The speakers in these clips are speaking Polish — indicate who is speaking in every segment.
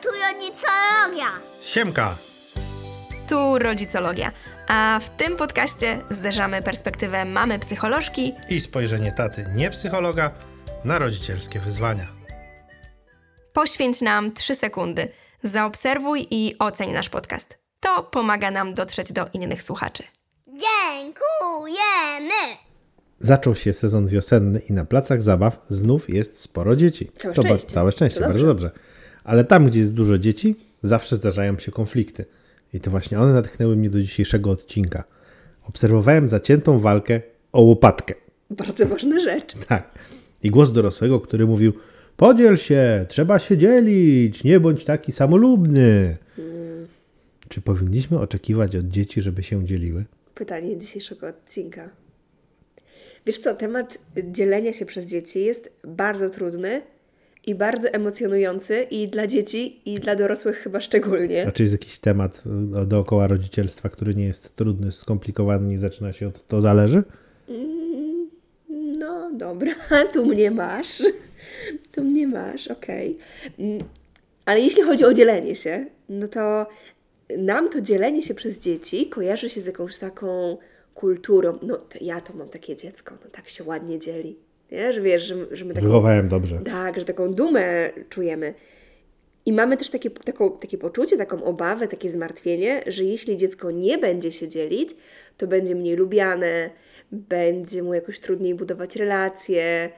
Speaker 1: Tu rodzicologia.
Speaker 2: Siemka!
Speaker 3: Tu rodzicologia. A w tym podcaście zderzamy perspektywę mamy psycholożki
Speaker 2: I spojrzenie taty, nie psychologa, na rodzicielskie wyzwania.
Speaker 3: Poświęć nam 3 sekundy. Zaobserwuj i oceń nasz podcast. To pomaga nam dotrzeć do innych słuchaczy.
Speaker 1: Dziękujemy.
Speaker 4: Zaczął się sezon wiosenny i na placach zabaw znów jest sporo dzieci.
Speaker 5: Całe
Speaker 4: to ba-
Speaker 5: szczęście.
Speaker 4: całe szczęście,
Speaker 5: To
Speaker 4: bardzo dobrze. Ale tam, gdzie jest dużo dzieci, zawsze zdarzają się konflikty. I to właśnie one natchnęły mnie do dzisiejszego odcinka. Obserwowałem zaciętą walkę o łopatkę.
Speaker 5: Bardzo ważna rzecz.
Speaker 4: Tak. I głos dorosłego, który mówił: Podziel się, trzeba się dzielić, nie bądź taki samolubny. Czy powinniśmy oczekiwać od dzieci, żeby się dzieliły?
Speaker 5: Pytanie dzisiejszego odcinka. Wiesz co, temat dzielenia się przez dzieci jest bardzo trudny i bardzo emocjonujący i dla dzieci, i dla dorosłych chyba szczególnie.
Speaker 4: A czy jest jakiś temat y, dookoła rodzicielstwa, który nie jest trudny, skomplikowany, nie zaczyna się od to zależy?
Speaker 5: No dobra, tu mnie masz. Tu mnie masz, okej. Mm, Ale jeśli chodzi o dzielenie się, no to nam to dzielenie się przez dzieci kojarzy się z jakąś taką kulturą. No ja to mam takie dziecko, no tak się ładnie dzieli. Nie? Że wiesz, że, że my taką,
Speaker 4: Wychowałem dobrze.
Speaker 5: tak, że taką dumę czujemy. I mamy też takie, taką, takie poczucie, taką obawę, takie zmartwienie, że jeśli dziecko nie będzie się dzielić, to będzie mniej lubiane, będzie mu jakoś trudniej budować relacje.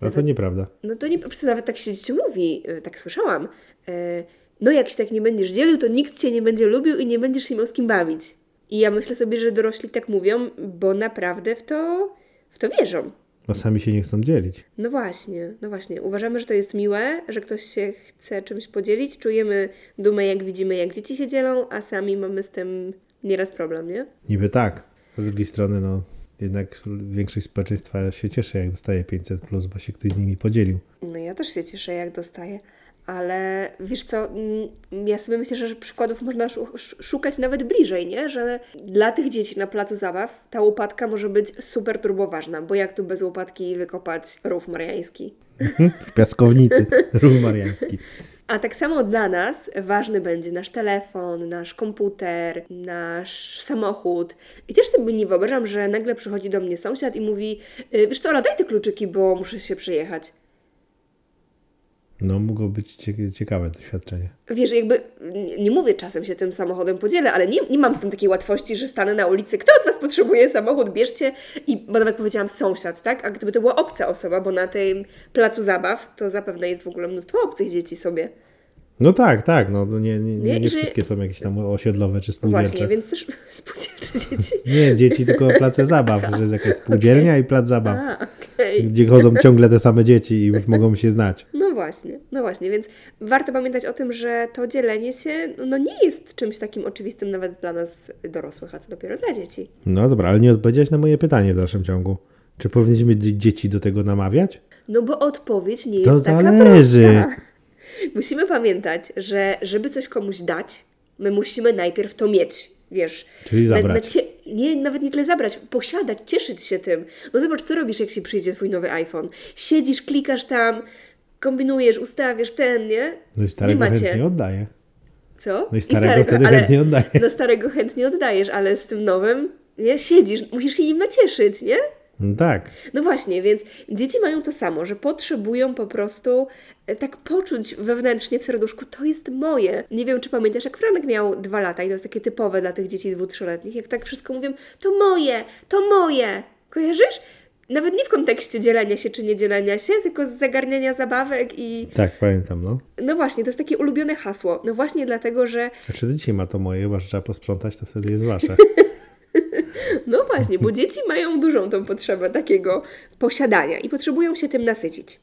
Speaker 4: No to nieprawda.
Speaker 5: No to nie, po prostu nawet tak się dzieciom mówi, y, tak słyszałam. E, No jak się tak nie będziesz dzielił, to nikt Cię nie będzie lubił i nie będziesz się miał z kim bawić. I ja myślę sobie, że dorośli tak mówią, bo naprawdę w to, w to wierzą.
Speaker 4: Bo sami się nie chcą dzielić.
Speaker 5: No właśnie, no właśnie. Uważamy, że to jest miłe, że ktoś się chce czymś podzielić. Czujemy dumę, jak widzimy, jak dzieci się dzielą, a sami mamy z tym nieraz problem, nie?
Speaker 4: Niby tak. Z drugiej strony, no jednak większość społeczeństwa się cieszy, jak dostaje 500, plus, bo się ktoś z nimi podzielił.
Speaker 5: No ja też się cieszę, jak dostaję. Ale wiesz co, mm, ja sobie myślę, że przykładów można szu- sz- szukać nawet bliżej, nie? Że dla tych dzieci na placu zabaw ta łopatka może być super turboważna, bo jak tu bez łopatki wykopać rów mariański?
Speaker 4: W piaskownicy, rów mariański.
Speaker 5: A tak samo dla nas ważny będzie nasz telefon, nasz komputer, nasz samochód. I też sobie nie wyobrażam, że nagle przychodzi do mnie sąsiad i mówi: "Y, Wiesz co, Ola, daj te kluczyki, bo muszę się przejechać.
Speaker 4: No mogło być cie- ciekawe doświadczenie.
Speaker 5: Wiesz, jakby nie, nie mówię czasem się tym samochodem podzielę, ale nie, nie mam z tym takiej łatwości, że stanę na ulicy. Kto z Was potrzebuje samochód? Bierzcie. I bo nawet powiedziałam sąsiad, tak? A gdyby to była obca osoba, bo na tym placu zabaw to zapewne jest w ogóle mnóstwo obcych dzieci sobie.
Speaker 4: No tak, tak, no to nie, nie,
Speaker 5: Nie,
Speaker 4: nie,
Speaker 5: że-
Speaker 4: wszystkie są jakieś tam osiedlowe czy spółdzielcze.
Speaker 5: Właśnie, więc też spółdzielcze dzieci.
Speaker 4: Nie, dzieci tylko place zabaw, że jest jakaś spółdzielnia i plac zabaw,
Speaker 5: A, okej.
Speaker 4: gdzie chodzą ciągle te same dzieci i już mogą się znać.
Speaker 5: No właśnie, no właśnie, więc warto pamiętać o tym, że to dzielenie się no nie jest czymś takim oczywistym nawet dla nas dorosłych, a co dopiero dla dzieci.
Speaker 4: No dobra, ale nie odpowiedziałeś na moje pytanie w dalszym ciągu. Czy powinniśmy dzieci do tego namawiać?
Speaker 5: No bo odpowiedź nie
Speaker 4: To
Speaker 5: jest taka
Speaker 4: zależy.
Speaker 5: prosta. Musimy pamiętać, że żeby coś komuś dać, my musimy najpierw to mieć, wiesz.
Speaker 4: Czyli
Speaker 5: Na-
Speaker 4: zabrać.
Speaker 5: Na, cie, nie, nawet nie tyle zabrać, posiadać, cieszyć się tym. No zobacz, co robisz, jak się przyjdzie twój nowy iPhone. Siedzisz, klikasz tam, kombinujesz, ustawiasz ten, nie?
Speaker 4: No i
Speaker 5: nie
Speaker 4: starego
Speaker 5: macie.
Speaker 4: chętnie oddaję.
Speaker 5: Co?
Speaker 4: No i starego wtedy
Speaker 5: ale,
Speaker 4: chętnie oddaję.
Speaker 5: No starego chętnie oddajesz, ale z tym nowym, nie? Siedzisz, musisz się nim nacieszyć, nie?
Speaker 4: Tak.
Speaker 5: No właśnie, więc dzieci mają to samo, że potrzebują po prostu e, tak poczuć wewnętrznie w serduszku, to jest moje. Nie wiem, czy pamiętasz, jak Franek miał dwa lata i to jest takie typowe dla tych dzieci dwu, trzyletnich, jak tak wszystko mówią, to moje, to moje. Kojarzysz? Nawet nie w kontekście dzielenia się czy nie dzielenia się, tylko z zagarniania zabawek i...
Speaker 4: Tak, pamiętam, no.
Speaker 5: No właśnie, to jest takie ulubione hasło. No właśnie dlatego, że
Speaker 4: Znaczy do dzisiaj ma to moje, chyba że trzeba posprzątać, to wtedy jest wasze.
Speaker 5: No właśnie, bo dzieci mają dużą tą potrzebę takiego posiadania i potrzebują się tym nasycić.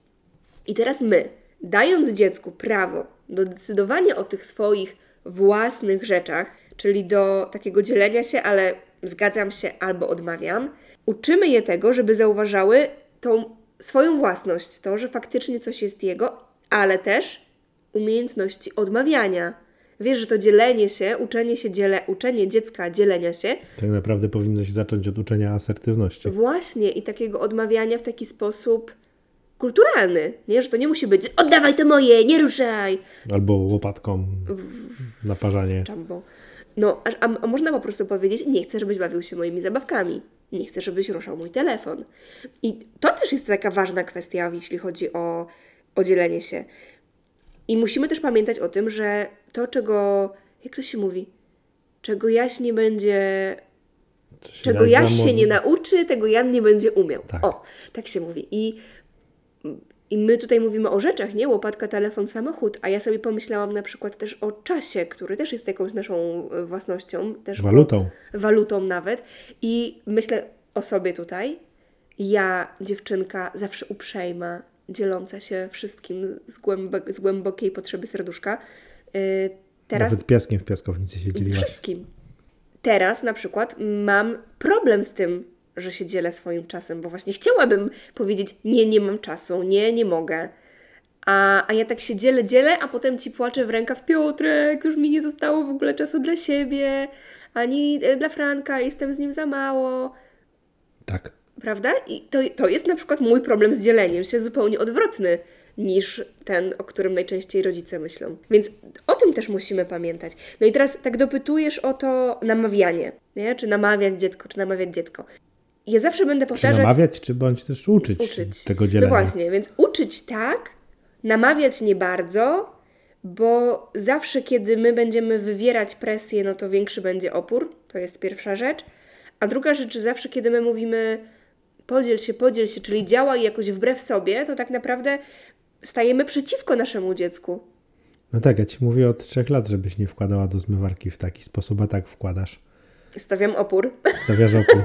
Speaker 5: I teraz my, dając dziecku prawo do decydowania o tych swoich własnych rzeczach, czyli do takiego dzielenia się, ale zgadzam się albo odmawiam, uczymy je tego, żeby zauważały tą swoją własność, to, że faktycznie coś jest jego, ale też umiejętności odmawiania. Wiesz, że to dzielenie się, uczenie się dziele, uczenie dziecka dzielenia się
Speaker 4: Tak naprawdę powinno się zacząć od uczenia asertywności.
Speaker 5: Właśnie i takiego odmawiania w taki sposób kulturalny, nie? Że to nie musi być oddawaj to moje, nie ruszaj,
Speaker 4: Albo łopatką naparzanie.
Speaker 5: Jumbo. No, a, a, a można po prostu powiedzieć, nie chcę, żebyś bawił się moimi zabawkami. Nie chcę, żebyś ruszał mój telefon. I to też jest taka ważna kwestia, jeśli chodzi o, o dzielenie się. I musimy też pamiętać o tym, że to, czego, jak to się mówi, czego Jaś nie będzie, czego Jaś się nie nauczy, tego Jan nie będzie umiał.
Speaker 4: Tak.
Speaker 5: O, tak się mówi. I, I my tutaj mówimy o rzeczach, nie? Łopatka, telefon, samochód, a ja sobie pomyślałam na przykład też o czasie, który też jest jakąś naszą e, własnością. Też
Speaker 4: Walutą.
Speaker 5: walutą nawet. I myślę o sobie tutaj. Ja, dziewczynka, zawsze uprzejma, dzieląca się wszystkim z, głębok- z głębokiej potrzeby serduszka. Yy, teraz
Speaker 4: Nawet piaskiem w piaskownicy się dzieliłaś.
Speaker 5: wszystkim. Teraz na przykład mam problem z tym, że się dzielę swoim czasem, bo właśnie chciałabym powiedzieć, nie, nie mam czasu, nie, nie mogę. A, a ja tak się dzielę, dzielę, a potem ci płaczę w rękaw, Piotrek, już mi nie zostało w ogóle czasu dla siebie, ani e, dla Franka, jestem z nim za mało,
Speaker 4: Tak.
Speaker 5: Prawda? I to, to jest na przykład mój problem z dzieleniem się zupełnie odwrotny niż ten, o którym najczęściej rodzice myślą. Więc o tym też musimy pamiętać. No i teraz tak dopytujesz o to namawianie, nie? Czy namawiać dziecko, czy namawiać dziecko. Ja zawsze będę
Speaker 4: Czy
Speaker 5: powtarzać...
Speaker 4: namawiać, czy bądź też uczyć,
Speaker 5: uczyć.
Speaker 4: tego dzielenia.
Speaker 5: No właśnie, więc uczyć tak, namawiać nie bardzo, bo zawsze, kiedy my będziemy wywierać presję, no to większy będzie opór. To jest pierwsza rzecz. A druga rzecz, zawsze, kiedy my mówimy podziel się, podziel się, czyli działaj jakoś wbrew sobie, to tak naprawdę stajemy przeciwko naszemu dziecku.
Speaker 4: No tak, ja ci mówię od trzech lat, żebyś nie wkładała do zmywarki w taki sposób, a tak wkładasz.
Speaker 5: Stawiam opór.
Speaker 4: Stawiasz opór.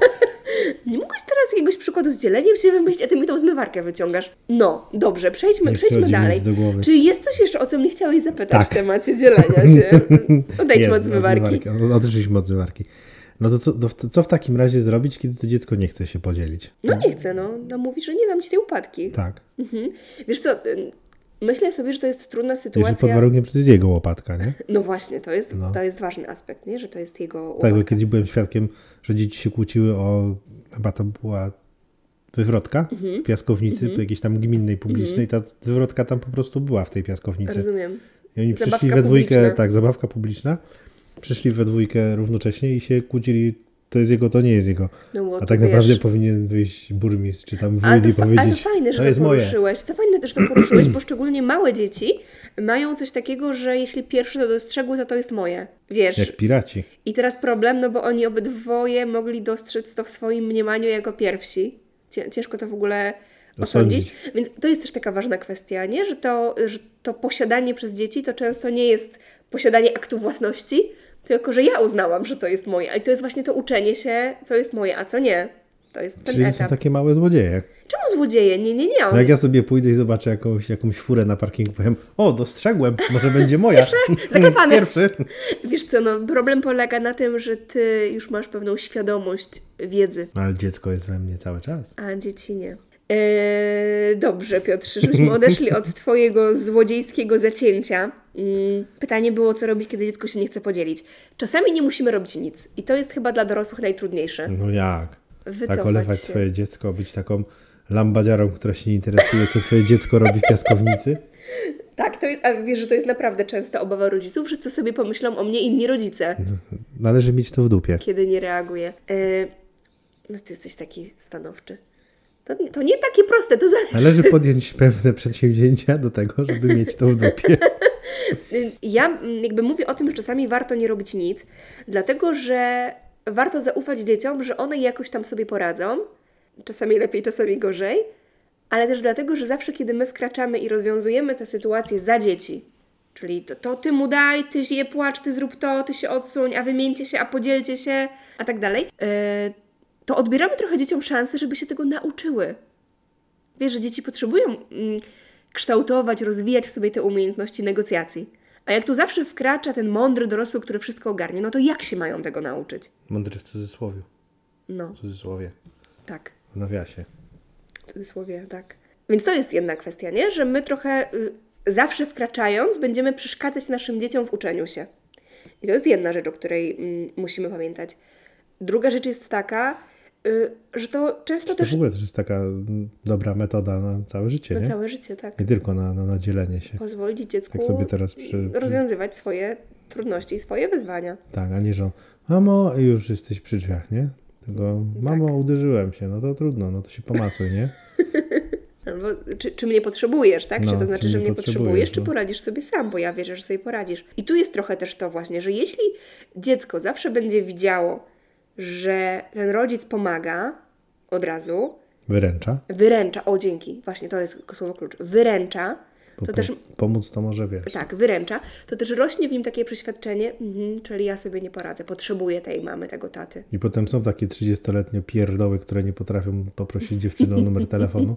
Speaker 5: Nie mogłeś teraz jakiegoś przykładu z dzieleniem się wymyślić, a ty mi tą zmywarkę wyciągasz. No, dobrze, przejdźmy,
Speaker 4: Nie
Speaker 5: przejdźmy dalej. Czy jest coś jeszcze, o co mnie chciałeś zapytać
Speaker 4: Tak.
Speaker 5: w temacie dzielenia się? Odejdźmy
Speaker 4: Jest,
Speaker 5: od zmywarki.
Speaker 4: Od- Odeszliśmy od zmywarki. No to co, to, co w takim razie zrobić, kiedy to dziecko nie chce się podzielić?
Speaker 5: No nie chcę, no. no mówi, że nie dam ci tej upadki.
Speaker 4: Tak.
Speaker 5: Mhm. Wiesz co, y, myślę sobie, że to jest trudna
Speaker 4: Jeżeli pod
Speaker 5: sytuacja.
Speaker 4: warunkiem, że to jest jego łopatka, nie?
Speaker 5: No właśnie, to jest,
Speaker 4: No.
Speaker 5: to jest ważny aspekt, nie? Że to jest jego
Speaker 4: Tak, bo kiedyś byłem świadkiem, że dzieci się kłóciły o, chyba to była wywrotka
Speaker 5: Mhm.
Speaker 4: w piaskownicy, jakiejś tam gminnej, publicznej. Ta wywrotka tam po prostu była w tej piaskownicy.
Speaker 5: Rozumiem.
Speaker 4: I oni
Speaker 5: Zabawka
Speaker 4: przyszli we dwójkę,
Speaker 5: publiczna.
Speaker 4: tak, zabawka publiczna. Przyszli we dwójkę równocześnie i się kłócili, to jest jego, to nie jest jego.
Speaker 5: No,
Speaker 4: A
Speaker 5: to
Speaker 4: tak
Speaker 5: wiesz-
Speaker 4: naprawdę powinien wyjść burmistrz, czy tam wójt
Speaker 5: to,
Speaker 4: i
Speaker 5: ale
Speaker 4: powiedzieć,
Speaker 5: to fajne, że
Speaker 4: to
Speaker 5: to,
Speaker 4: jest moje.
Speaker 5: poruszyłeś. To fajne też, że to poruszyłeś, bo szczególnie małe dzieci mają coś takiego, że jeśli pierwszy to dostrzegły, to to jest moje. Wiesz.
Speaker 4: Jak piraci.
Speaker 5: I teraz problem, no bo oni obydwoje mogli dostrzec to w swoim mniemaniu jako pierwsi. Cię- Ciężko to w ogóle osądzić.
Speaker 4: Osądzić.
Speaker 5: Więc to jest też taka ważna kwestia, nie? Że to, że to posiadanie przez dzieci to często nie jest posiadanie aktu własności, tylko że ja uznałam, że to jest moje. Ale to jest właśnie to uczenie się, co jest moje, a co nie. To jest ten
Speaker 4: Czyli są
Speaker 5: etap.
Speaker 4: takie małe złodzieje.
Speaker 5: Czemu złodzieje? Nie, nie, nie. On...
Speaker 4: No jak ja sobie pójdę i zobaczę jakąś, jakąś furę na parkingu, powiem, o, dostrzegłem, może będzie moja.
Speaker 5: zakopane.
Speaker 4: Pierwszy.
Speaker 5: Wiesz co, no problem polega na tym, że ty już masz pewną świadomość wiedzy,
Speaker 4: Ale dziecko jest we mnie cały czas.
Speaker 5: a dzieci nie. Eee, dobrze, Piotrze, żebyśmy odeszli od Twojego złodziejskiego zacięcia. Mm, Pytanie było, co robić, kiedy dziecko się nie chce podzielić. Czasami nie musimy robić nic i to jest chyba dla dorosłych najtrudniejsze.
Speaker 4: No jak?
Speaker 5: Wycofać
Speaker 4: tak olewać
Speaker 5: się.
Speaker 4: swoje dziecko, być taką lambadziarą, która się nie interesuje, co twoje dziecko robi w piaskownicy?
Speaker 5: Tak, to jest, a wiesz, że to jest naprawdę częsta obawa rodziców, że co sobie pomyślą o mnie inni rodzice,
Speaker 4: Należy mieć to w dupie.
Speaker 5: kiedy nie reaguję. Eee, no ty jesteś taki stanowczy. To, to nie takie proste, to zależy.
Speaker 4: Należy podjąć pewne przedsięwzięcia do tego, żeby mieć to w dupie.
Speaker 5: Ja mm, jakby mówię o tym, że czasami warto nie robić nic, dlatego że warto zaufać dzieciom, że one jakoś tam sobie poradzą. Czasami lepiej, czasami gorzej, ale też dlatego, że zawsze, kiedy my wkraczamy i rozwiązujemy tę sytuację za dzieci, czyli to, to ty mu daj, ty je płacz, ty zrób to, ty się odsuń, a wymieńcie się, a podzielcie się, a tak dalej, yy, to odbieramy trochę dzieciom szansę, żeby się tego nauczyły. Wiesz, że dzieci potrzebują mm, kształtować, rozwijać w sobie te umiejętności negocjacji. A jak tu zawsze wkracza ten mądry dorosły, który wszystko ogarnie, no to jak się mają tego nauczyć?
Speaker 4: Mądry w cudzysłowie.
Speaker 5: No,
Speaker 4: W cudzysłowie.
Speaker 5: tak.
Speaker 4: W nawiasie.
Speaker 5: W cudzysłowie, tak. Więc to jest jedna kwestia, nie? Że my trochę y, zawsze wkraczając będziemy przeszkadzać naszym dzieciom w uczeniu się. I to jest jedna rzecz, o której mm, musimy pamiętać. Druga rzecz jest taka, y, że to często
Speaker 4: To
Speaker 5: też
Speaker 4: w ogóle też jest taka dobra metoda na całe życie,
Speaker 5: na
Speaker 4: nie?
Speaker 5: całe życie, tak.
Speaker 4: Nie tylko na, na, na dzielenie się.
Speaker 5: Pozwolić dziecku
Speaker 4: Jak sobie teraz przy-
Speaker 5: rozwiązywać swoje trudności i swoje wyzwania.
Speaker 4: Tak, a nie, że on, mamo, już jesteś przy drzwiach, nie? Tylko, mamo,
Speaker 5: Tak.
Speaker 4: uderzyłem się, no to trudno, no to się pomasuj, nie?
Speaker 5: Albo czy, czy mnie potrzebujesz, tak?
Speaker 4: No,
Speaker 5: czy to
Speaker 4: czy
Speaker 5: znaczy,
Speaker 4: mnie
Speaker 5: że mnie
Speaker 4: potrzebujesz,
Speaker 5: potrzebujesz, czy
Speaker 4: no.
Speaker 5: poradzisz sobie sam, bo ja wierzę, że sobie poradzisz. I tu jest trochę też to właśnie, że jeśli dziecko zawsze będzie widziało, że ten rodzic pomaga od razu,
Speaker 4: Wyręcza.
Speaker 5: wyręcza, o dzięki, właśnie to jest słowo klucz, wyręcza,
Speaker 4: Bo
Speaker 5: to też
Speaker 4: pomóc to może wiesz.
Speaker 5: tak, wyręcza, to też rośnie w nim takie przeświadczenie, mhm, czyli ja sobie nie poradzę, potrzebuję tej mamy, tego taty.
Speaker 4: I potem są takie 30-letnie pierdoły, które nie potrafią poprosić dziewczyny o numer telefonu.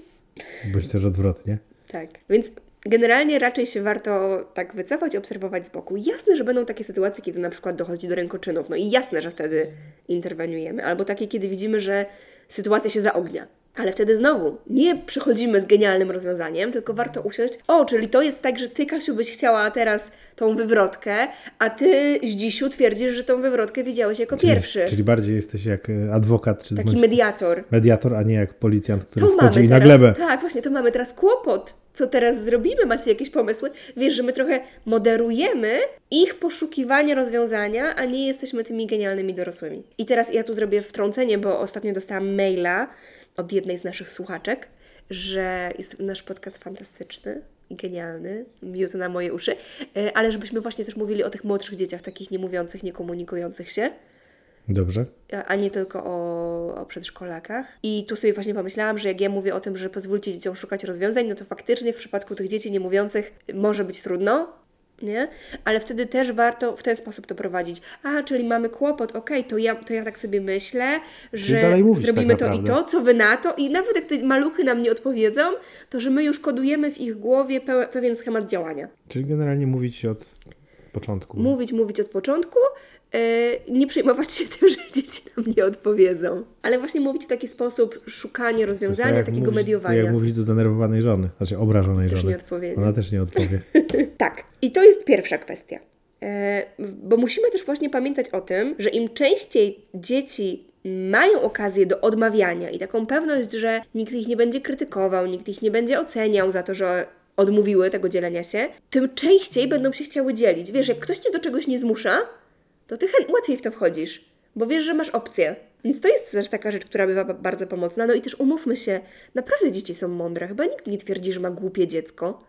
Speaker 4: Bądź też odwrotnie.
Speaker 5: Tak, więc generalnie raczej się warto tak wycofać, obserwować z boku. Jasne, że będą takie sytuacje, kiedy na przykład dochodzi do rękoczynów, no i jasne, że wtedy interweniujemy, albo takie, kiedy widzimy, że sytuacja się zaognia. Ale wtedy znowu nie przychodzimy z genialnym rozwiązaniem, tylko warto usiąść. O, czyli to jest tak, że ty, Kasiu, byś chciała teraz tą wywrotkę, a ty, Zdzisiu, twierdzisz, że tą wywrotkę widziałeś jako pierwszy.
Speaker 4: Czyli, czyli bardziej jesteś jak e, adwokat, czy
Speaker 5: Taki
Speaker 4: bądź
Speaker 5: mediator.
Speaker 4: mediator, a nie jak policjant, który
Speaker 5: To
Speaker 4: wchodzi
Speaker 5: mamy
Speaker 4: i na
Speaker 5: teraz,
Speaker 4: glebę.
Speaker 5: tak, właśnie, to mamy teraz kłopot. Co teraz zrobimy? Macie jakieś pomysły? Wiesz, że my trochę moderujemy ich poszukiwanie rozwiązania, a nie jesteśmy tymi genialnymi dorosłymi. I teraz ja tu zrobię wtrącenie, bo ostatnio dostałam maila od jednej z naszych słuchaczek, że jest nasz podcast fantastyczny i genialny, miód na moje uszy, e, ale żebyśmy właśnie też mówili o tych młodszych dzieciach, takich niemówiących, niekomunikujących się
Speaker 4: Dobrze.
Speaker 5: a nie tylko o, o przedszkolakach. I tu sobie właśnie pomyślałam, że jak ja mówię o tym, że pozwólcie dzieciom szukać rozwiązań, no to faktycznie w przypadku tych dzieci niemówiących może być trudno, nie? Ale wtedy też warto w ten sposób to prowadzić. A, czyli mamy kłopot, okej, to, ja, to ja tak sobie myślę, że zrobimy
Speaker 4: tak
Speaker 5: to i to, co wy na to i nawet jak te maluchy nam nie odpowiedzą, to że my już kodujemy w ich głowie pe- pewien schemat działania.
Speaker 4: Czyli generalnie mówić od początku.
Speaker 5: Mówić, mówić od początku, nie przejmować się tym, że dzieci nam nie odpowiedzą. Ale właśnie mówić w taki sposób, szukanie
Speaker 4: jest
Speaker 5: rozwiązania,
Speaker 4: tak
Speaker 5: takiego
Speaker 4: mówić,
Speaker 5: mediowania.
Speaker 4: Jak mówić do zdenerwowanej żony, znaczy obrażonej
Speaker 5: Też
Speaker 4: żony.
Speaker 5: nie odpowie?
Speaker 4: Ona też nie odpowie.
Speaker 5: Tak, i to jest pierwsza kwestia. E, bo musimy też właśnie pamiętać o tym, że im częściej dzieci mają okazję do odmawiania i taką pewność, że nikt ich nie będzie krytykował, nikt ich nie będzie oceniał za to, że odmówiły tego dzielenia się, tym częściej będą się chciały dzielić. Wiesz, jak ktoś cię do czegoś nie zmusza, to ty łatwiej w to wchodzisz, bo wiesz, że masz opcję. Więc to jest też taka rzecz, która bywa ba- bardzo pomocna. No i też umówmy się, naprawdę dzieci są mądre. Chyba nikt nie twierdzi, że ma głupie dziecko.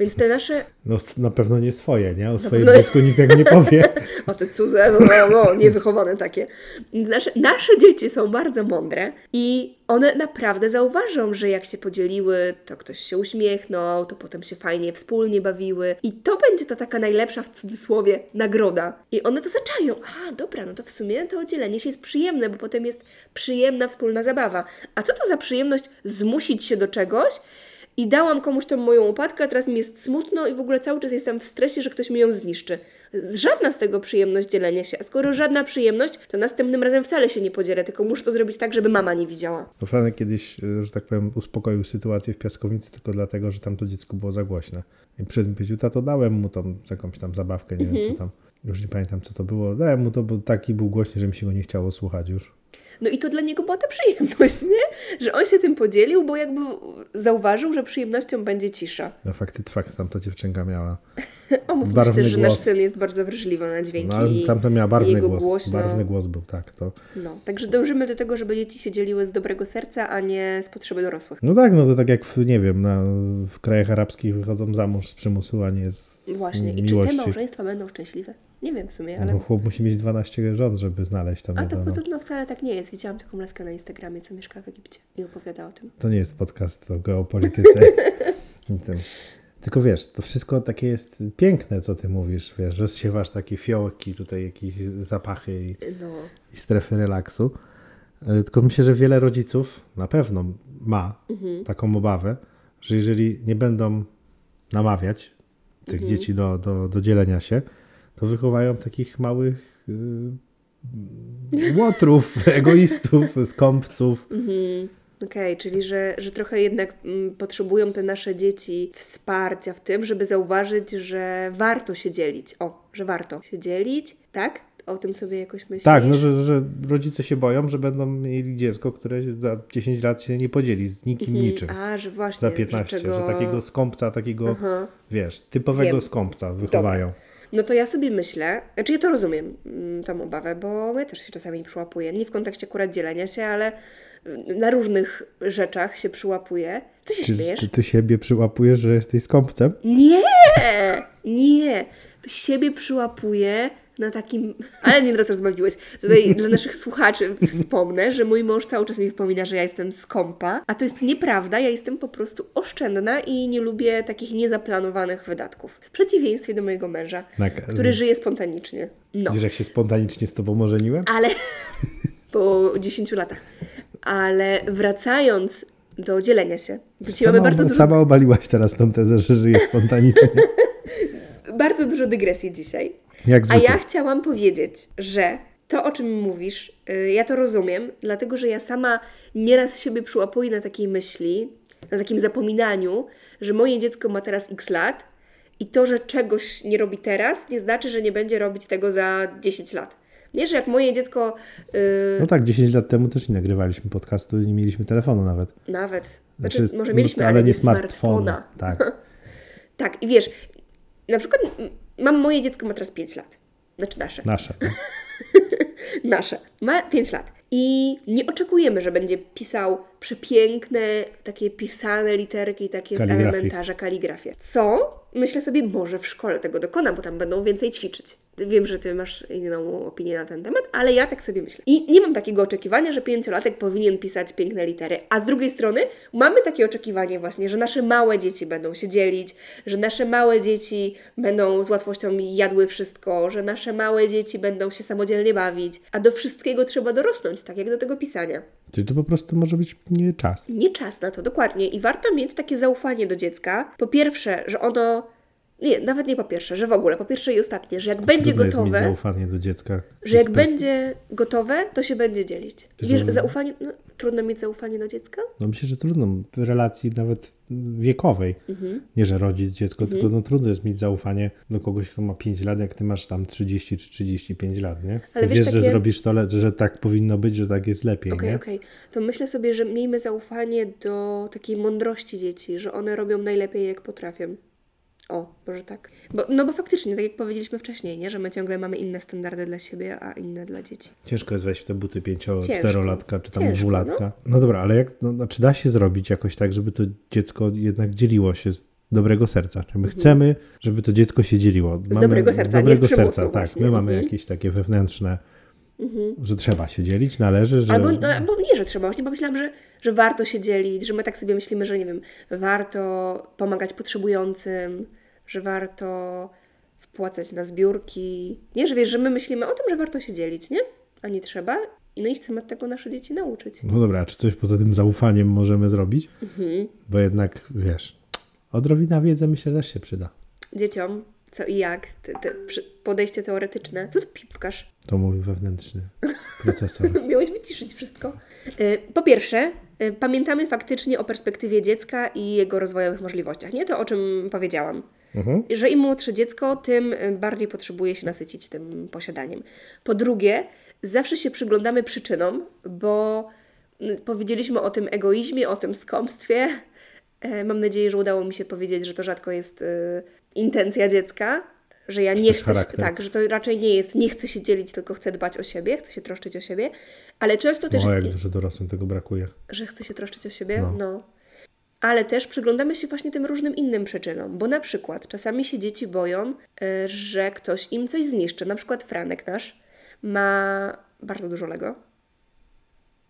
Speaker 5: Więc te nasze
Speaker 4: No na pewno nie swoje, nie? O swoim
Speaker 5: pewno-
Speaker 4: dziecku nikt tak nie powie.
Speaker 5: O te cudze, no, no, no niewychowane takie. Więc Nasze, nasze dzieci są bardzo mądre i one naprawdę zauważą, że jak się podzieliły, to ktoś się uśmiechnął, to potem się fajnie wspólnie bawiły i to będzie ta taka najlepsza w cudzysłowie nagroda. I one to zaczają. A, dobra, no to w sumie to dzielenie się jest przyjemne, bo potem jest przyjemna wspólna zabawa. A co to za przyjemność zmusić się do czegoś, i dałam komuś tą moją łopatkę, a teraz mi jest smutno i w ogóle cały czas jestem w stresie, że ktoś mi ją zniszczy. Żadna z tego przyjemność dzielenia się, a skoro żadna przyjemność, to następnym razem wcale się nie podzielę, tylko muszę to zrobić tak, żeby mama nie widziała.
Speaker 4: To Franek kiedyś, e, że tak powiem, uspokoił sytuację w piaskownicy tylko dlatego, że tam to dziecko było za głośne. I powiedział, tato, dałem mu tą jakąś tam zabawkę, nie wiem co tam, już nie pamiętam co to było. Dałem mu to, bo taki był głośny, że mi się go nie chciało słuchać już.
Speaker 5: No i to dla niego była ta przyjemność, nie? Że on się tym podzielił, bo jakby zauważył, że przyjemnością będzie cisza.
Speaker 4: No fakty, fakt, tam ta dziewczynka miała.
Speaker 5: Omówmy
Speaker 4: Barwny
Speaker 5: też, że nasz syn jest bardzo wrażliwy na dźwięki
Speaker 4: No
Speaker 5: i
Speaker 4: tamten miała barwny
Speaker 5: jego
Speaker 4: głos.
Speaker 5: głośno.
Speaker 4: Barwny głos był, tak. To...
Speaker 5: No, także dążymy do tego, żeby dzieci się dzieliły z dobrego serca, a nie z potrzeby dorosłych.
Speaker 4: No tak, no to tak jak w, nie wiem, na, w krajach arabskich wychodzą za mąż z przymusu, a nie z
Speaker 5: Właśnie. I czy te małżeństwa będą szczęśliwe? Nie wiem w sumie, ale...
Speaker 4: No, chłop musi mieć 12 żon, żeby znaleźć tam
Speaker 5: A to
Speaker 4: no.
Speaker 5: podobno wcale tak nie jest. Widziałam taką laskę na Instagramie, co mieszka w Egipcie i opowiada o tym.
Speaker 4: To nie jest podcast o geopolityce. Tylko wiesz, to wszystko takie jest piękne, co ty mówisz, wiesz, rozsiewasz takie fiołki, tutaj jakieś zapachy i,
Speaker 5: No,
Speaker 4: i strefy relaksu. E, Tylko myślę, że wiele rodziców na pewno ma
Speaker 5: Mhm.
Speaker 4: taką obawę, że jeżeli nie będą namawiać tych
Speaker 5: Mhm.
Speaker 4: dzieci do, do, do dzielenia się, to wychowają takich małych y, łotrów, egoistów, skąpców.
Speaker 5: okej, czyli że, że trochę jednak mm, potrzebują te nasze dzieci wsparcia w tym, żeby zauważyć, że warto się dzielić. O, że warto się dzielić, tak? o tym sobie jakoś myślisz?
Speaker 4: Tak, no, że, że rodzice się boją, że będą mieli dziecko, które za 10 lat się nie podzieli z nikim niczym.
Speaker 5: A, że właśnie.
Speaker 4: Za 15,
Speaker 5: że, czego...
Speaker 4: że takiego skąpca, takiego,
Speaker 5: Aha.
Speaker 4: wiesz, typowego
Speaker 5: Wiem.
Speaker 4: skąpca wychowają.
Speaker 5: No to ja sobie myślę, znaczy ja to rozumiem, mm, tą obawę, bo ja też się czasami przyłapuję. Nie w kontekście akurat dzielenia się, ale y, na różnych rzeczach się przyłapuję. Co się
Speaker 4: Czy,
Speaker 5: śmiejesz?
Speaker 4: czy ty siebie przyłapujesz, że jesteś skąpcem?
Speaker 5: Nie! Nie! Siebie przyłapuję na takim. Ale mnie teraz rozbawiłeś. Tutaj dla naszych słuchaczy wspomnę, że mój mąż cały czas mi wypomina, że ja jestem skąpa, a to jest nieprawda. Ja jestem po prostu oszczędna i nie lubię takich niezaplanowanych wydatków. W przeciwieństwie do mojego męża,
Speaker 4: Tak,
Speaker 5: który żyje spontanicznie. No.
Speaker 4: Wiesz, jak się spontanicznie z tobą ożeniłem?
Speaker 5: Ale po 10 latach. Ale wracając do dzielenia się. Mamy
Speaker 4: Sama,
Speaker 5: bardzo dużo,
Speaker 4: sama obaliłaś teraz tą tezę, że żyjesz spontanicznie.
Speaker 5: bardzo dużo dygresji dzisiaj. A ja chciałam powiedzieć, że to, o czym mówisz, y, ja to rozumiem, dlatego że ja sama nieraz siebie przyłapuję na takiej myśli, na takim zapominaniu, że moje dziecko ma teraz x lat i to, że czegoś nie robi teraz, nie znaczy, że nie będzie robić tego za 10 lat. Nie, że jak moje dziecko y,
Speaker 4: No tak, 10 lat temu też nie nagrywaliśmy podcastu i nie mieliśmy telefonu nawet.
Speaker 5: nawet, znaczy,
Speaker 4: Znaczy,
Speaker 5: może
Speaker 4: no,
Speaker 5: mieliśmy,
Speaker 4: ale
Speaker 5: ale
Speaker 4: nie smartfona.
Speaker 5: smartfona.
Speaker 4: Tak.
Speaker 5: Tak, i wiesz, na przykład mam moje dziecko ma teraz 5 lat. Znaczy nasze.
Speaker 4: Nasze. No.
Speaker 5: nasze. Ma 5 lat. I nie oczekujemy, że będzie pisał przepiękne, takie pisane literki, takie z elementarza, kaligrafię. Co? Myślę sobie, może w szkole tego dokona, bo tam będą więcej ćwiczyć. Wiem, że Ty masz inną opinię na ten temat, ale ja tak sobie myślę. I nie mam takiego oczekiwania, że pięciolatek powinien pisać piękne litery. A z drugiej strony mamy takie oczekiwanie właśnie, że nasze małe dzieci będą się dzielić, że nasze małe dzieci będą z łatwością jadły wszystko, że nasze małe dzieci będą się samodzielnie bawić, a do wszystkiego trzeba dorosnąć, tak jak do tego pisania.
Speaker 4: Czyli to po prostu może być nie czas.
Speaker 5: Nie czas na to, dokładnie. I warto mieć takie zaufanie do dziecka. Po pierwsze, że ono. Nie, nawet nie po pierwsze, że w ogóle, po pierwsze i ostatnie, że jak będzie
Speaker 4: Trudno mieć
Speaker 5: gotowe,
Speaker 4: zaufanie do dziecka.
Speaker 5: że jak
Speaker 4: pers-
Speaker 5: będzie gotowe, to się będzie dzielić. I
Speaker 4: Że-
Speaker 5: Wiesz, zaufanie, no, trudno mieć zaufanie do dziecka?
Speaker 4: No myślę, że trudno w relacji nawet wiekowej.
Speaker 5: Mhm.
Speaker 4: Nie, że rodzic, dziecko, tylko no trudno jest mieć zaufanie do kogoś, kto ma 5 lat, jak ty masz tam 30 czy 35 lat, nie?
Speaker 5: Ale wiesz,
Speaker 4: wiesz, że
Speaker 5: takie-
Speaker 4: zrobisz to, że tak powinno być, że tak jest lepiej,
Speaker 5: Okej,
Speaker 4: nie?
Speaker 5: okej. To myślę sobie, że miejmy zaufanie do takiej mądrości dzieci, że one robią najlepiej, jak potrafią. O, może tak. Bo, no bo faktycznie, tak jak powiedzieliśmy wcześniej, nie? że my ciągle mamy inne standardy dla siebie, a inne dla dzieci.
Speaker 4: Ciężko jest wejść w te buty
Speaker 5: Ciężko.
Speaker 4: 5-4-latka, czy tam
Speaker 5: Ciężko,
Speaker 4: dwulatka. No. dobra, ale jak, no, no, czy da się zrobić jakoś tak, żeby to dziecko jednak dzieliło się z dobrego serca? Czy my chcemy, żeby to dziecko się dzieliło?
Speaker 5: Mhm. dobrego serca, nie z przymusu
Speaker 4: tak. My mamy
Speaker 5: Mhm.
Speaker 4: jakieś takie wewnętrzne, że trzeba się dzielić, należy, że...
Speaker 5: Albo, no, albo nie, że trzeba. Właśnie pomyślałam, że, że warto się dzielić, że my tak sobie myślimy, że nie wiem, warto pomagać potrzebującym, że warto wpłacać na zbiórki. Nie, że wiesz, że my myślimy o tym, że warto się dzielić, nie? A nie trzeba. I no i chcemy tego nasze dzieci nauczyć.
Speaker 4: No dobra, a czy coś poza tym zaufaniem możemy zrobić?
Speaker 5: Mhm.
Speaker 4: Bo jednak, wiesz, odrobina wiedzy myślę też się przyda.
Speaker 5: Dzieciom, co i jak, te, te podejście teoretyczne. Co tu pipkasz?
Speaker 4: To mój wewnętrzny procesor.
Speaker 5: Miałeś wyciszyć wszystko. Y, Po pierwsze, y, pamiętamy faktycznie o perspektywie dziecka i jego rozwojowych możliwościach. Nie to, o czym powiedziałam.
Speaker 4: Mhm.
Speaker 5: Że im młodsze dziecko, tym y, bardziej potrzebuje się nasycić tym posiadaniem. Po drugie, zawsze się przyglądamy przyczynom, bo powiedzieliśmy o tym egoizmie, o tym skąpstwie. E, Mam nadzieję, że udało mi się powiedzieć, że to rzadko jest intencja dziecka, że ja nie chcę, się, tak, że to raczej nie jest, nie chcę się dzielić, tylko chcę dbać o siebie, chcę się troszczyć o siebie, ale często też
Speaker 4: O,
Speaker 5: jest,
Speaker 4: jak dużo dorosłym tego brakuje.
Speaker 5: że chcę się troszczyć o siebie,
Speaker 4: No.
Speaker 5: no. Ale też przyglądamy się właśnie tym różnym innym przyczynom, bo na przykład czasami się dzieci boją, y, że ktoś im coś zniszczy. Na przykład Franek nasz ma bardzo dużo Lego.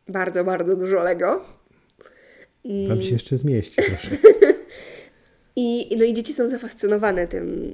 Speaker 5: Bardzo, bardzo dużo Lego.
Speaker 4: Tam się jeszcze zmieści troszkę.
Speaker 5: I, no i dzieci są zafascynowane tym,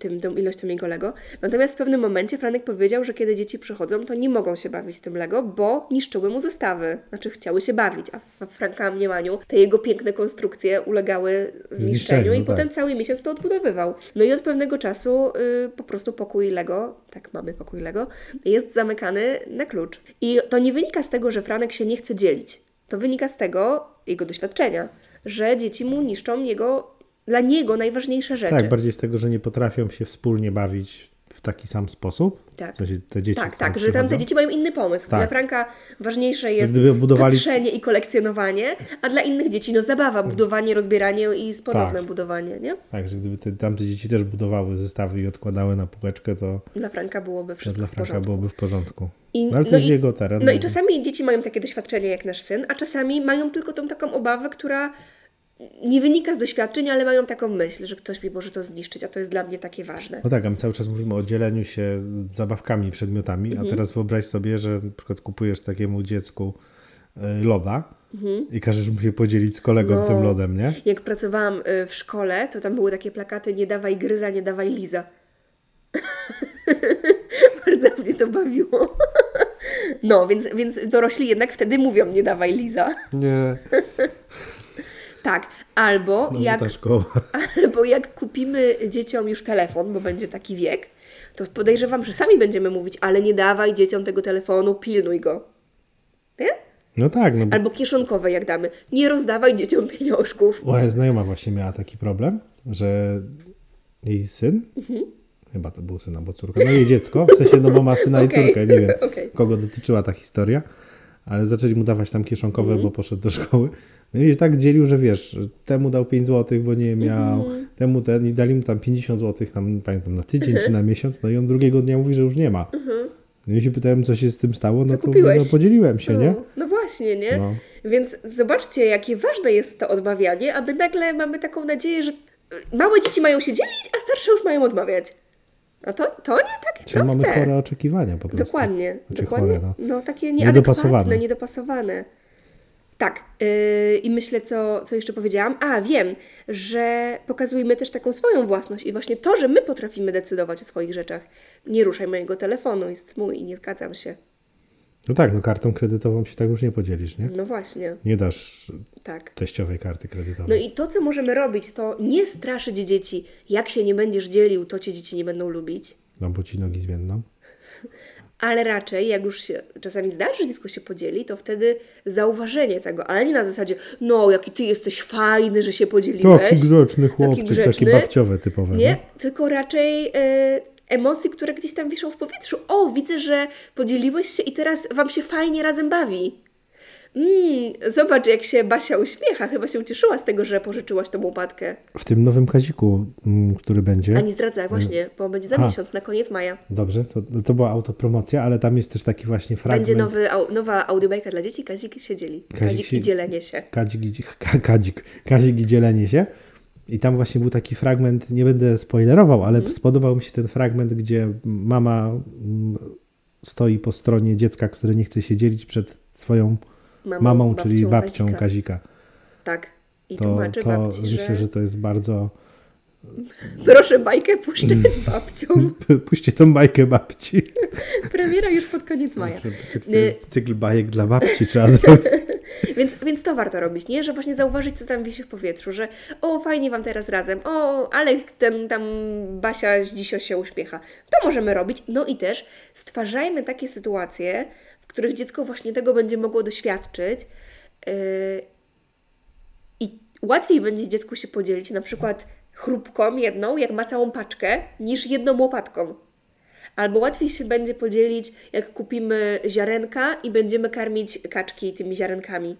Speaker 5: tym, tą ilością jego Lego. Natomiast w pewnym momencie Franek powiedział, że kiedy dzieci przychodzą, to nie mogą się bawić tym Lego, bo niszczyły mu zestawy. Znaczy chciały się bawić, a w Franka mniemaniu te jego piękne konstrukcje ulegały zniszczeniu
Speaker 4: Zniszczeniu,
Speaker 5: i
Speaker 4: tak.
Speaker 5: potem cały miesiąc to odbudowywał. No i od pewnego czasu y, po prostu pokój Lego, tak mamy pokój Lego, jest zamykany na klucz. I to nie wynika z tego, że Franek się nie chce dzielić. To wynika z tego, jego doświadczenia, że dzieci mu niszczą jego, dla niego najważniejsze rzeczy.
Speaker 4: Tak, bardziej z tego, że nie potrafią się wspólnie bawić w taki sam sposób?
Speaker 5: Tak.
Speaker 4: W sensie te dzieci
Speaker 5: Tak, tak, że tam te dzieci mają inny pomysł.
Speaker 4: Tak.
Speaker 5: Dla Franka ważniejsze jest
Speaker 4: budowali-
Speaker 5: patrzenie i kolekcjonowanie, a dla innych dzieci no zabawa, budowanie, rozbieranie i ponowne
Speaker 4: Tak.
Speaker 5: budowanie, nie?
Speaker 4: Tak, że gdyby te, tamte dzieci też budowały zestawy i odkładały na półeczkę, to,
Speaker 5: Dla Franka byłoby wszystko
Speaker 4: dla Franka byłoby w porządku.
Speaker 5: I-
Speaker 4: no, ale to
Speaker 5: no
Speaker 4: jest
Speaker 5: i-
Speaker 4: jego teren.
Speaker 5: No i czasami dzieci mają takie doświadczenie jak nasz syn, a czasami mają tylko tą taką obawę, która nie wynika z doświadczeń, ale mają taką myśl, że ktoś mi może to zniszczyć, a to jest dla mnie takie ważne.
Speaker 4: No tak, a my cały czas mówimy o dzieleniu się zabawkami, przedmiotami,
Speaker 5: Mhm.
Speaker 4: a teraz wyobraź sobie, że na przykład kupujesz takiemu dziecku y, loda i każesz mu się podzielić z kolegą
Speaker 5: Mhm. No.
Speaker 4: tym lodem, nie?
Speaker 5: Jak pracowałam y, w szkole, to tam były takie plakaty nie dawaj gryza, nie dawaj liza. Bardzo mnie to bawiło. No, więc, więc dorośli jednak wtedy mówią nie dawaj liza.
Speaker 4: Nie.
Speaker 5: Tak, albo
Speaker 4: Znowu
Speaker 5: jak. Albo jak kupimy dzieciom już telefon, bo będzie taki wiek, to podejrzewam, że sami będziemy mówić, ale nie dawaj dzieciom tego telefonu, pilnuj go. Nie?
Speaker 4: No tak, no bo
Speaker 5: Albo kieszonkowe jak damy. Nie rozdawaj dzieciom pieniążków.
Speaker 4: moja znajoma właśnie miała taki problem, że jej syn,
Speaker 5: Mhm.
Speaker 4: chyba to był syn albo córka, no jej dziecko, w sensie no bo ma syna
Speaker 5: Okej,
Speaker 4: i córkę, nie wiem
Speaker 5: okej.
Speaker 4: kogo dotyczyła ta historia, ale zaczęli mu dawać tam kieszonkowe,
Speaker 5: Mhm.
Speaker 4: bo poszedł do szkoły. No i się tak dzielił, że wiesz, temu dał 5 zł, bo nie miał,
Speaker 5: Mhm.
Speaker 4: temu ten i dali mu tam 50 zł, tam pamiętam na tydzień czy na miesiąc, no i on drugiego dnia mówi, że już nie ma. No i się pytałem, co się z tym stało, no
Speaker 5: Co
Speaker 4: to
Speaker 5: kupiłeś?
Speaker 4: no, podzieliłem się, nie?
Speaker 5: No, no właśnie, nie?
Speaker 4: No.
Speaker 5: Więc zobaczcie, jakie ważne jest to odmawianie, aby nagle mamy taką nadzieję, że y, małe dzieci mają się dzielić, a starsze już mają odmawiać. No to, to nie takie
Speaker 4: Czyli mamy
Speaker 5: proste.
Speaker 4: chore oczekiwania po prostu.
Speaker 5: Dokładnie,
Speaker 4: Znaczy
Speaker 5: dokładnie.
Speaker 4: chore, no.
Speaker 5: no. takie nieadekwatne, niedopasowane. Tak. Yy, I myślę, co, co jeszcze powiedziałam. A, wiem, że pokazujemy też taką swoją własność i właśnie to, że my potrafimy decydować o swoich rzeczach. Nie ruszaj mojego telefonu, jest mój i nie zgadzam się.
Speaker 4: No tak, no kartą kredytową się tak już nie podzielisz, nie?
Speaker 5: No właśnie,
Speaker 4: Nie dasz
Speaker 5: tak.
Speaker 4: teściowej karty
Speaker 5: No
Speaker 4: kredytowej.
Speaker 5: i to, co możemy robić, to nie straszyć dzieci. Jak się nie będziesz dzielił, to cię dzieci nie będą lubić.
Speaker 4: No bo ci nogi zmienną.
Speaker 5: Ale raczej, jak już się czasami zdarzy, że dziecko się podzieli, to wtedy zauważenie tego, ale nie na zasadzie, no, jaki ty jesteś fajny, że się podzieliłeś.
Speaker 4: Taki grzeczny chłopczyk, taki,
Speaker 5: grzeczny.
Speaker 4: babciowe typowe.
Speaker 5: Nie, tylko raczej e, emocje, które gdzieś tam wiszą w powietrzu. O, widzę, że podzieliłeś się i teraz wam się fajnie razem bawi. Mm, zobacz, jak się Basia uśmiecha. Chyba się ucieszyła z tego, że pożyczyłaś tą łopatkę.
Speaker 4: W tym nowym kaziku, mm, który będzie.
Speaker 5: A nie zdradzaj, właśnie, bo będzie za
Speaker 4: A.
Speaker 5: miesiąc, na koniec maja.
Speaker 4: Dobrze, to, to była autopromocja, ale tam jest też taki właśnie fragment.
Speaker 5: Będzie nowy, au, nowa audiobajka dla dzieci, Kazik się dzieli.
Speaker 4: Kazik
Speaker 5: Kazik, i dzielenie się.
Speaker 4: Kadzik, i- ka- kadzik, kazik i dzielenie się. I tam właśnie był taki fragment, nie będę spoilerował, ale
Speaker 5: Mhm.
Speaker 4: spodobał mi się ten fragment, gdzie mama mm, stoi po stronie dziecka, które nie chce się dzielić przed swoją
Speaker 5: Mamą,
Speaker 4: mamą, czyli
Speaker 5: babcią
Speaker 4: babcią
Speaker 5: Kazika.
Speaker 4: Kazika.
Speaker 5: Tak. I
Speaker 4: To,
Speaker 5: tłumaczy
Speaker 4: to
Speaker 5: babci,
Speaker 4: myślę,
Speaker 5: że,
Speaker 4: że to jest bardzo...
Speaker 5: proszę bajkę puszczać babcią.
Speaker 4: Puśćcie tą bajkę babci.
Speaker 5: Premiera już pod koniec maja.
Speaker 4: Żeby Cykl bajek dla babci trzeba zrobić.
Speaker 5: Więc, więc to warto robić, nie? Że właśnie zauważyć, co tam wisi w powietrzu, że o, fajnie Wam teraz razem, o, ale ten tam Basia z dzisio się uśmiecha. To możemy robić. No i też stwarzajmy takie sytuacje, w których dziecko właśnie tego będzie mogło doświadczyć yy, i łatwiej będzie dziecku się podzielić na przykład chrupką jedną, jak ma całą paczkę, niż jedną łopatką. Albo łatwiej się będzie podzielić, jak kupimy ziarenka i będziemy karmić kaczki tymi ziarenkami.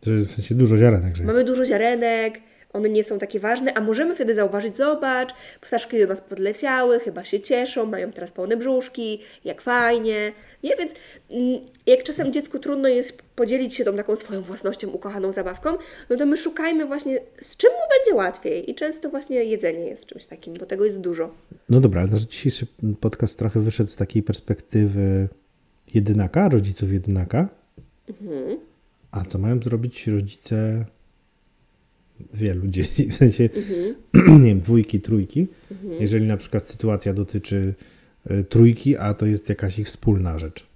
Speaker 4: To jest w sensie dużo ziarenek.
Speaker 5: Mamy dużo ziarenek, one nie są takie ważne, a możemy wtedy zauważyć, zobacz, ptaszki do nas podleciały, chyba się cieszą, mają teraz pełne brzuszki, jak fajnie. Nie, więc mm, jak czasem dziecku trudno jest podzielić się tą taką swoją własnością, ukochaną zabawką, no to my szukajmy właśnie, z czym mu będzie łatwiej. I często właśnie jedzenie jest czymś takim, bo tego jest dużo.
Speaker 4: No dobra, ale dzisiejszy podcast trochę wyszedł z takiej perspektywy jedynaka, rodziców jedynaka. A co mają zrobić rodzice wielu dzieci, w sensie, nie wiem, dwójki, trójki, jeżeli na przykład sytuacja dotyczy y, trójki, a to jest jakaś ich wspólna rzecz.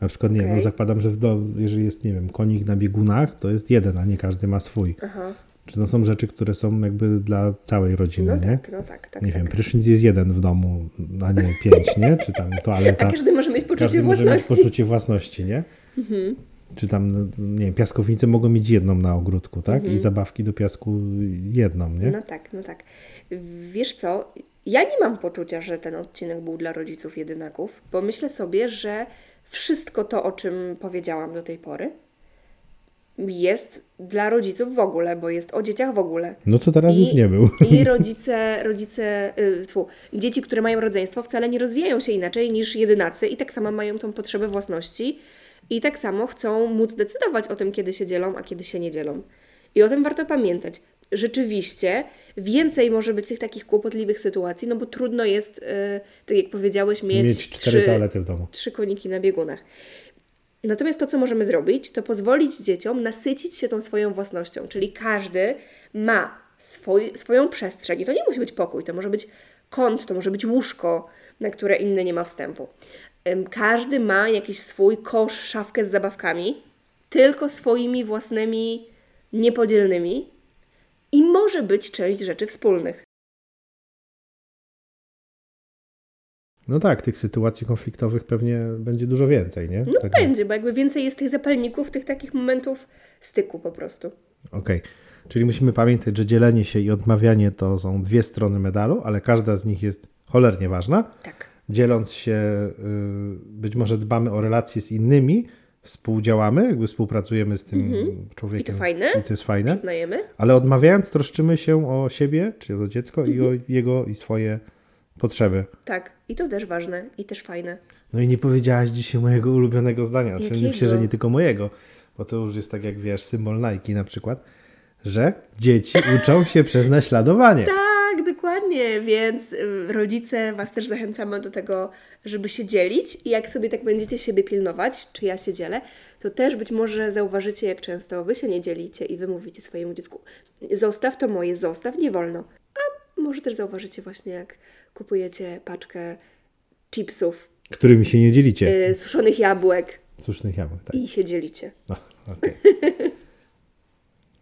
Speaker 4: Na przykład, nie no zakładam, że w do, jeżeli jest, nie wiem, konik na biegunach, to jest jeden, a nie każdy ma swój.
Speaker 5: Aha.
Speaker 4: Czy to są rzeczy, które są jakby dla całej rodziny,
Speaker 5: No
Speaker 4: nie?
Speaker 5: tak, no tak, tak.
Speaker 4: nie
Speaker 5: tak.
Speaker 4: wiem, prysznic jest jeden w domu, a nie pięć, nie? Czy tam toaleta.
Speaker 5: A każdy może mieć poczucie
Speaker 4: Każdy może mieć
Speaker 5: własności.
Speaker 4: poczucie własności, nie? Czy tam, no, nie wiem, piaskownice mogą mieć jedną na ogródku, tak?
Speaker 5: Mhm.
Speaker 4: I zabawki do piasku jedną, nie?
Speaker 5: No tak, no tak. Wiesz co, ja nie mam poczucia, że ten odcinek był dla rodziców jedynaków, bo myślę sobie, że wszystko to, o czym powiedziałam do tej pory, jest dla rodziców w ogóle, bo jest o dzieciach w ogóle.
Speaker 4: No to teraz
Speaker 5: I-
Speaker 4: już nie był.
Speaker 5: I rodzice, rodzice, y, tfu, dzieci, które mają rodzeństwo, wcale nie rozwijają się inaczej niż jedynacy i tak samo mają tą potrzebę własności i tak samo chcą móc decydować o tym, kiedy się dzielą, a kiedy się nie dzielą. I o tym warto pamiętać. Rzeczywiście więcej może być tych takich kłopotliwych sytuacji, no bo trudno jest, y, tak jak powiedziałeś, mieć,
Speaker 4: Mieć cztery toalety w domu.
Speaker 5: trzy koniki na biegunach. Natomiast to, co możemy zrobić, to pozwolić dzieciom nasycić się tą swoją własnością, czyli każdy ma swój, swoją przestrzeń. I to nie musi być pokój, to może być kąt, to może być łóżko, na które inny nie ma wstępu. Każdy ma jakiś swój kosz, szafkę z zabawkami, tylko swoimi własnymi, niepodzielnymi i może być część rzeczy wspólnych.
Speaker 4: No tak, tych sytuacji konfliktowych pewnie będzie dużo więcej, nie?
Speaker 5: No
Speaker 4: Tak,
Speaker 5: będzie, bo jakby więcej jest tych zapalników, tych takich momentów styku po prostu.
Speaker 4: Okej. Czyli musimy pamiętać, że dzielenie się i odmawianie to są dwie strony medalu, ale każda z nich jest cholernie ważna.
Speaker 5: Tak.
Speaker 4: Dzieląc się, y, być może dbamy o relacje z innymi, współdziałamy, jakby współpracujemy z tym człowiekiem.
Speaker 5: Mhm. I to fajne.
Speaker 4: I to jest fajne.
Speaker 5: Przyznajemy.
Speaker 4: Ale odmawiając, troszczymy się o siebie, czy o dziecko i
Speaker 5: Mhm.
Speaker 4: o jego i swoje potrzeby.
Speaker 5: Tak. I to też ważne i też fajne.
Speaker 4: No i nie powiedziałaś dzisiaj mojego ulubionego zdania. Czyli
Speaker 5: Jakiego?
Speaker 4: myślę, że nie tylko mojego, bo to już jest tak jak wiesz, symbol Nike na przykład, że dzieci uczą się przez naśladowanie.
Speaker 5: Tak, dokładnie. Więc y, rodzice Was też zachęcamy do tego, żeby się dzielić. I jak sobie tak będziecie siebie pilnować, czy ja się dzielę, to też być może zauważycie, jak często Wy się nie dzielicie i Wy mówicie swojemu dziecku: Zostaw to moje, zostaw, nie wolno. A może też zauważycie właśnie, jak kupujecie paczkę chipsów,
Speaker 4: Którymi się nie dzielicie.
Speaker 5: y, suszonych jabłek
Speaker 4: Słusznych jabłek, tak.
Speaker 5: i się dzielicie.
Speaker 4: No, okej.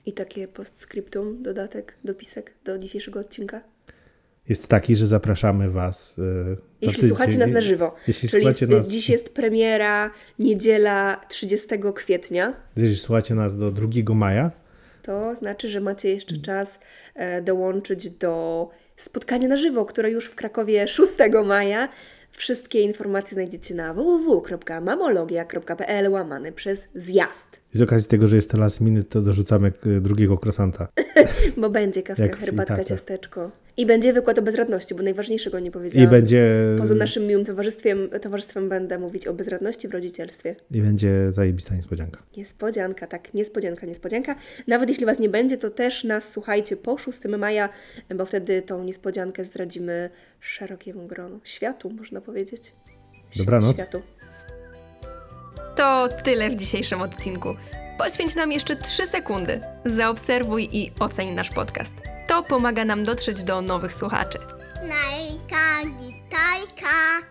Speaker 5: I takie postscriptum, dodatek, dopisek do dzisiejszego odcinka.
Speaker 4: Jest taki, że zapraszamy Was. za
Speaker 5: Jeśli
Speaker 4: tydzień.
Speaker 5: słuchacie nas na żywo.
Speaker 4: Jeśli
Speaker 5: Czyli
Speaker 4: słuchacie nas,
Speaker 5: dziś jest premiera, niedziela 30 kwietnia.
Speaker 4: jeśli słuchacie nas do 2 maja,
Speaker 5: To znaczy, że macie jeszcze czas e, dołączyć do spotkania na żywo, które już w Krakowie 6 maja. Wszystkie informacje znajdziecie na www.mamologia.pl łamany przez zjazd.
Speaker 4: z okazji tego, że jest to last minute, to dorzucamy y, drugiego krosanta.
Speaker 5: Bo będzie kawka, herbatka, ciasteczko. I będzie wykład o bezradności, bo najważniejszego nie powiedziałam.
Speaker 4: I będzie,
Speaker 5: Poza naszym miłym towarzystwem, towarzystwem będę mówić o bezradności w rodzicielstwie.
Speaker 4: I będzie zajebista niespodzianka.
Speaker 5: Niespodzianka, tak, niespodzianka, niespodzianka. Nawet jeśli Was nie będzie, to też nas słuchajcie po 6 maja, bo wtedy tą niespodziankę zdradzimy szerokiemu gronu. Światu, można powiedzieć.
Speaker 4: Dobranoc.
Speaker 5: Światu.
Speaker 3: To tyle w dzisiejszym odcinku. Poświęć nam jeszcze 3 sekundy. Zaobserwuj i oceń nasz podcast. To pomaga nam dotrzeć do nowych słuchaczy.
Speaker 1: Najka, gitajka.